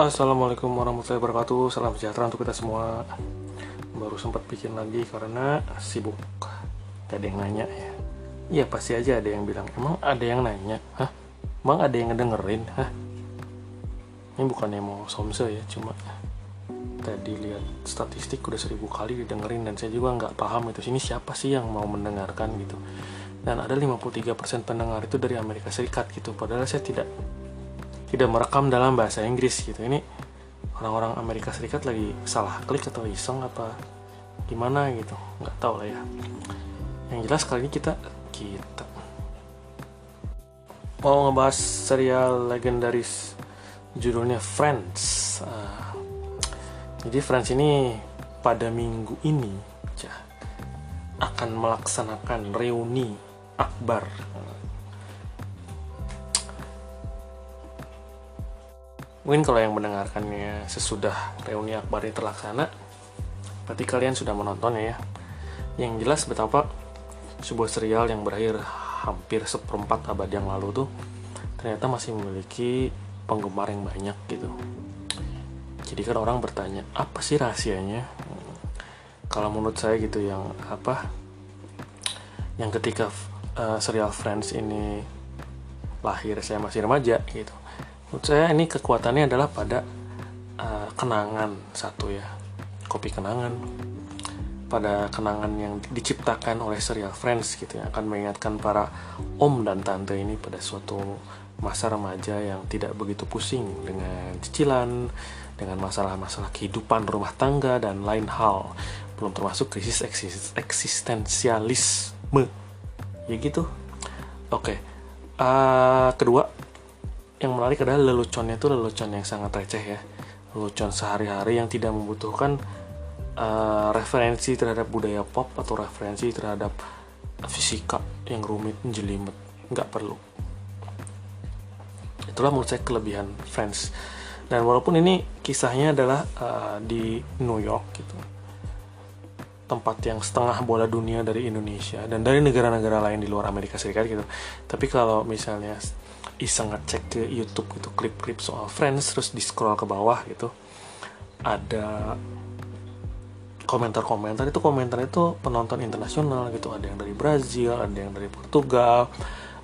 Assalamualaikum warahmatullahi wabarakatuh Salam sejahtera untuk kita semua Baru sempat bikin lagi karena sibuk Gak ada yang nanya ya Iya pasti aja ada yang bilang Emang ada yang nanya? Hah? Emang ada yang ngedengerin? Hah? Ini bukannya mau somse ya Cuma tadi lihat statistik udah seribu kali didengerin Dan saya juga nggak paham itu Ini siapa sih yang mau mendengarkan gitu Dan ada 53% pendengar itu dari Amerika Serikat gitu Padahal saya tidak tidak merekam dalam bahasa Inggris gitu. Ini orang-orang Amerika Serikat lagi salah klik atau iseng apa gimana gitu. Nggak tahu lah ya. Yang jelas kali ini kita kita. Mau ngebahas serial legendaris judulnya Friends. Uh, jadi Friends ini pada minggu ini akan melaksanakan reuni akbar Mungkin kalau yang mendengarkannya sesudah reuni akbar ini terlaksana, berarti kalian sudah menontonnya ya. Yang jelas betapa sebuah serial yang berakhir hampir seperempat abad yang lalu tuh ternyata masih memiliki penggemar yang banyak gitu. Jadi kan orang bertanya, apa sih rahasianya? Kalau menurut saya gitu yang apa? Yang ketika uh, serial Friends ini lahir saya masih remaja gitu menurut saya ini kekuatannya adalah pada uh, kenangan satu ya kopi kenangan pada kenangan yang diciptakan oleh serial Friends gitu yang akan mengingatkan para om dan tante ini pada suatu masa remaja yang tidak begitu pusing dengan cicilan, dengan masalah-masalah kehidupan rumah tangga dan lain hal, belum termasuk krisis eksis eksistensialisme. Ya gitu. Oke. Okay. Uh, kedua, yang menarik adalah leluconnya itu lelucon yang sangat receh ya. Lelucon sehari-hari yang tidak membutuhkan uh, referensi terhadap budaya pop atau referensi terhadap fisika yang rumit jelimet. Nggak perlu. Itulah menurut saya kelebihan Friends. Dan walaupun ini kisahnya adalah uh, di New York gitu. Tempat yang setengah bola dunia dari Indonesia dan dari negara-negara lain di luar Amerika Serikat gitu. Tapi kalau misalnya iseng ngecek ke YouTube gitu klip-klip soal Friends terus di scroll ke bawah gitu. Ada komentar-komentar itu komentar itu penonton internasional gitu. Ada yang dari Brazil ada yang dari Portugal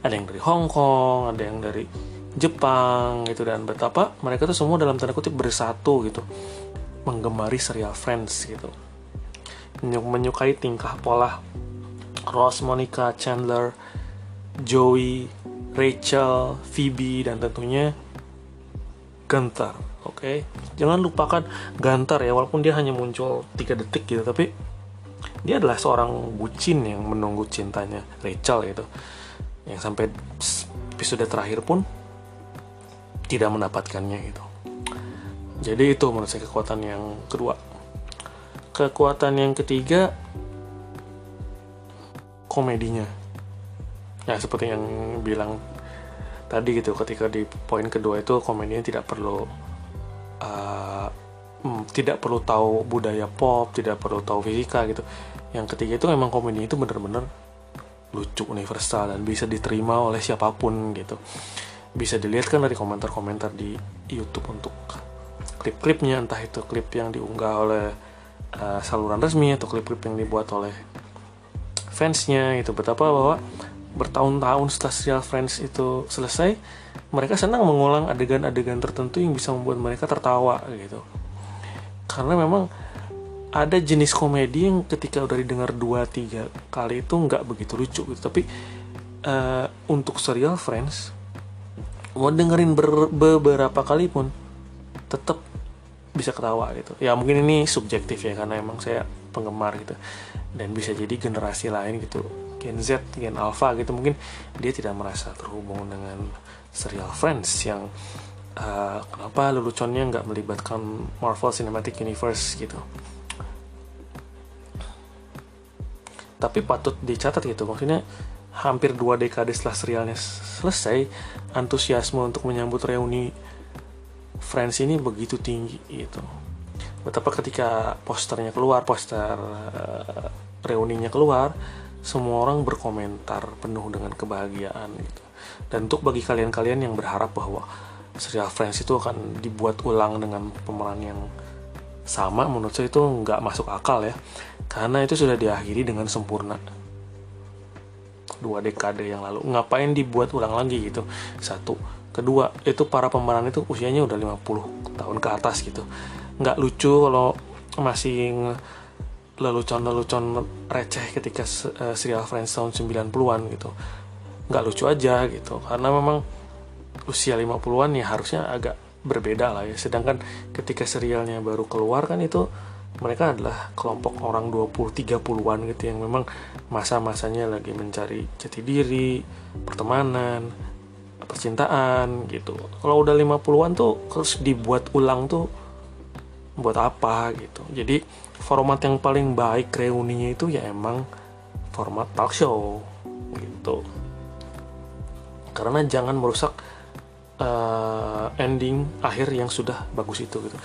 ada yang dari Hong Kong ada yang dari Jepang gitu. Dan betapa mereka tuh semua dalam tanda kutip bersatu gitu menggemari serial Friends gitu. Menyukai tingkah pola Ross, Monica, Chandler, Joey, Rachel, Phoebe, dan tentunya Gantar. Oke, okay? jangan lupakan Gantar ya, walaupun dia hanya muncul 3 detik gitu, tapi dia adalah seorang bucin yang menunggu cintanya Rachel gitu, yang sampai episode terakhir pun tidak mendapatkannya gitu. Jadi itu menurut saya kekuatan yang kedua. Kekuatan yang ketiga komedinya ya seperti yang bilang tadi gitu ketika di poin kedua itu komedinya tidak perlu uh, tidak perlu tahu budaya pop tidak perlu tahu fisika gitu. Yang ketiga itu memang komedi itu bener-bener lucu universal dan bisa diterima oleh siapa pun gitu. Bisa dilihat kan dari komentar-komentar di YouTube untuk klip-klipnya entah itu klip yang diunggah oleh uh, saluran resmi atau klip-klip yang dibuat oleh fansnya itu betapa bahwa bertahun-tahun setelah serial Friends itu selesai mereka senang mengulang adegan-adegan tertentu yang bisa membuat mereka tertawa gitu. Karena memang ada jenis komedi yang ketika udah didengar dua tiga kali itu nggak begitu lucu gitu. Tapi uh, untuk serial Friends mau dengerin ber, beberapa kali pun tetap bisa ketawa gitu. Ya mungkin ini subjektif ya karena emang saya penggemar gitu. Dan bisa jadi generasi lain gitu Gen Z, Gen Alpha gitu mungkin dia tidak merasa terhubung dengan serial Friends yang uh, kenapa leluconnya nggak melibatkan Marvel Cinematic Universe gitu. Tapi patut dicatat gitu maksudnya hampir dua dekade setelah serialnya selesai antusiasme untuk menyambut reuni Friends ini begitu tinggi gitu. Betapa ketika posternya keluar, poster uh, reuninya keluar, semua orang berkomentar penuh dengan kebahagiaan gitu. Dan untuk bagi kalian-kalian yang berharap bahwa serial Friends itu akan dibuat ulang dengan pemeran yang sama menurut saya itu nggak masuk akal ya. Karena itu sudah diakhiri dengan sempurna. Dua dekade yang lalu. Ngapain dibuat ulang lagi gitu? Satu. Kedua itu para pemeran itu usianya udah 50 tahun ke atas gitu. Nggak lucu kalau masih lelucon-lelucon receh ketika uh, serial Friends tahun 90-an gitu nggak lucu aja gitu karena memang usia 50-an ya harusnya agak berbeda lah ya sedangkan ketika serialnya baru keluar kan itu mereka adalah kelompok orang 20-30-an gitu yang memang masa-masanya lagi mencari jati diri, pertemanan, percintaan gitu. Kalau udah 50-an tuh harus dibuat ulang tuh buat apa gitu. Jadi format yang paling baik reuninya itu ya emang format talk show gitu. Karena jangan merusak uh, ending akhir yang sudah bagus itu gitu.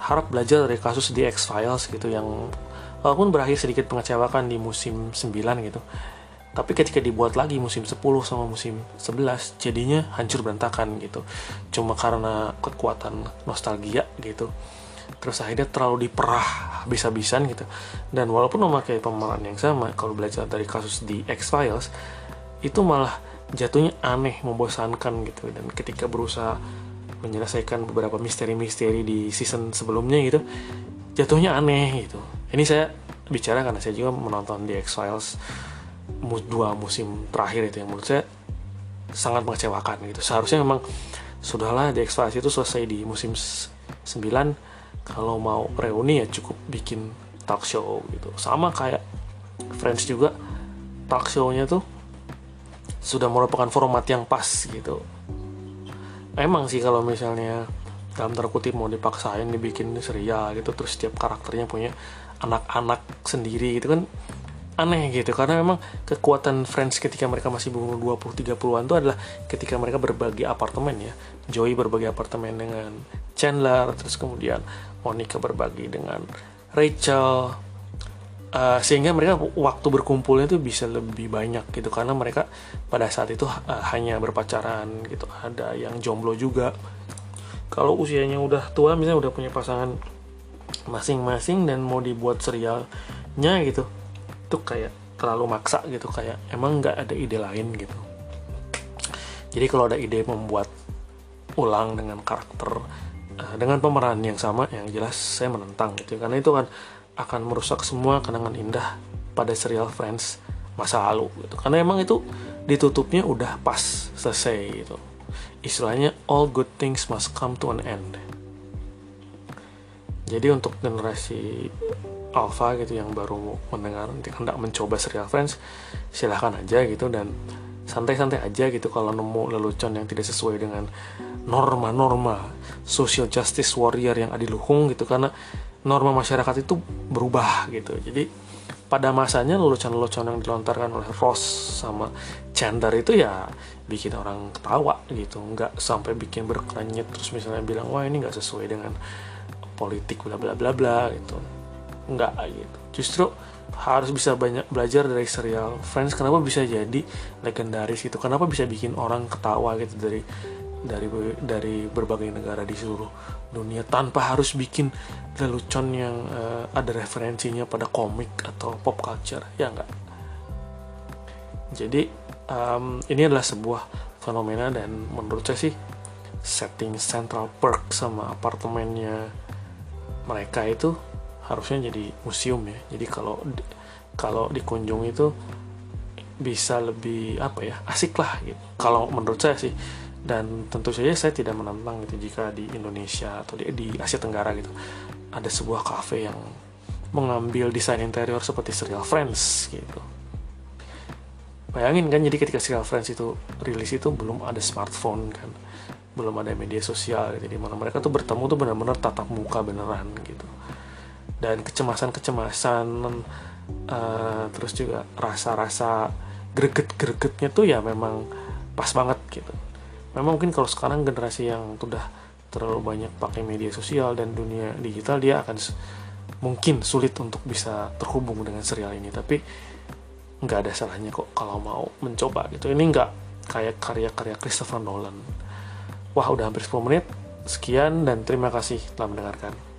Harap belajar dari kasus di X Files gitu yang walaupun berakhir sedikit mengecewakan di musim 9 gitu. Tapi ketika dibuat lagi musim 10 sama musim 11 jadinya hancur berantakan gitu. Cuma karena kekuatan nostalgia gitu terus akhirnya terlalu diperah bisa-bisan gitu. Dan walaupun memakai pemeran yang sama kalau belajar dari kasus di X Files itu malah jatuhnya aneh membosankan gitu. Dan ketika berusaha menyelesaikan beberapa misteri-misteri di season sebelumnya gitu jatuhnya aneh gitu. Ini saya bicara karena saya juga menonton The X-Files dua musim terakhir itu yang menurut saya sangat mengecewakan gitu. Seharusnya memang sudahlah The X-Files itu selesai di musim 9 kalau mau reuni ya cukup bikin talk show gitu. Sama kayak Friends juga talk show-nya tuh sudah merupakan format yang pas gitu. Emang sih kalau misalnya dalam terkutip mau dipaksain dibikin serial gitu terus setiap karakternya punya anak-anak sendiri gitu kan aneh gitu. Karena memang kekuatan Friends ketika mereka masih berumur 20-30an itu adalah ketika mereka berbagi apartemen ya. Joey berbagi apartemen dengan Chandler terus kemudian Monica berbagi dengan Rachel. Uh, sehingga mereka waktu berkumpulnya itu bisa lebih banyak gitu karena mereka pada saat itu uh, hanya berpacaran gitu. Ada yang jomblo juga. Kalau usianya udah tua misalnya udah punya pasangan masing-masing dan mau dibuat serialnya gitu itu kayak terlalu maksa gitu kayak emang nggak ada ide lain gitu. Jadi kalau ada ide membuat ulang dengan karakter dengan pemeran yang sama yang jelas saya menentang gitu karena itu kan akan merusak semua kenangan indah pada serial Friends masa lalu gitu. Karena emang itu ditutupnya udah pas selesai gitu. Istilahnya all good things must come to an end. Jadi untuk generasi alpha gitu yang baru mendengar hendak mencoba serial Friends silahkan aja gitu dan santai-santai aja gitu kalau nemu lelucon yang tidak sesuai dengan norma-norma social justice warrior yang adiluhung gitu karena norma masyarakat itu berubah gitu. Jadi pada masanya lelucon-lelucon yang dilontarkan oleh Ross sama Chandler itu ya bikin orang ketawa gitu. Nggak sampai bikin berkerenyit terus misalnya bilang wah ini nggak sesuai dengan politik bla bla bla bla gitu nggak gitu. Justru harus bisa banyak belajar dari serial Friends. Kenapa bisa jadi legendaris gitu? Kenapa bisa bikin orang ketawa gitu dari dari dari berbagai negara di seluruh dunia tanpa harus bikin lelucon yang uh, ada referensinya pada komik atau pop culture? Ya enggak jadi um, ini adalah sebuah fenomena dan menurut saya sih setting Central Park sama apartemennya mereka itu harusnya jadi museum ya. Jadi kalau kalau dikunjung itu bisa lebih apa ya asik lah gitu. Kalau menurut saya sih dan tentu saja saya tidak menantang gitu jika di Indonesia atau di, di Asia Tenggara gitu ada sebuah cafe yang mengambil desain interior seperti serial Friends gitu. Bayangin kan jadi ketika serial Friends itu rilis itu belum ada smartphone kan belum ada media sosial gitu mana mereka tuh bertemu tuh benar-benar tatap muka beneran gitu dan kecemasan-kecemasan uh, terus juga rasa-rasa greget-gregetnya tuh ya memang pas banget gitu memang mungkin kalau sekarang generasi yang sudah terlalu banyak pakai media sosial dan dunia digital dia akan mungkin sulit untuk bisa terhubung dengan serial ini tapi nggak ada salahnya kok kalau mau mencoba gitu ini nggak kayak karya-karya Christopher Nolan Wah, udah hampir 10 menit. Sekian dan terima kasih telah mendengarkan.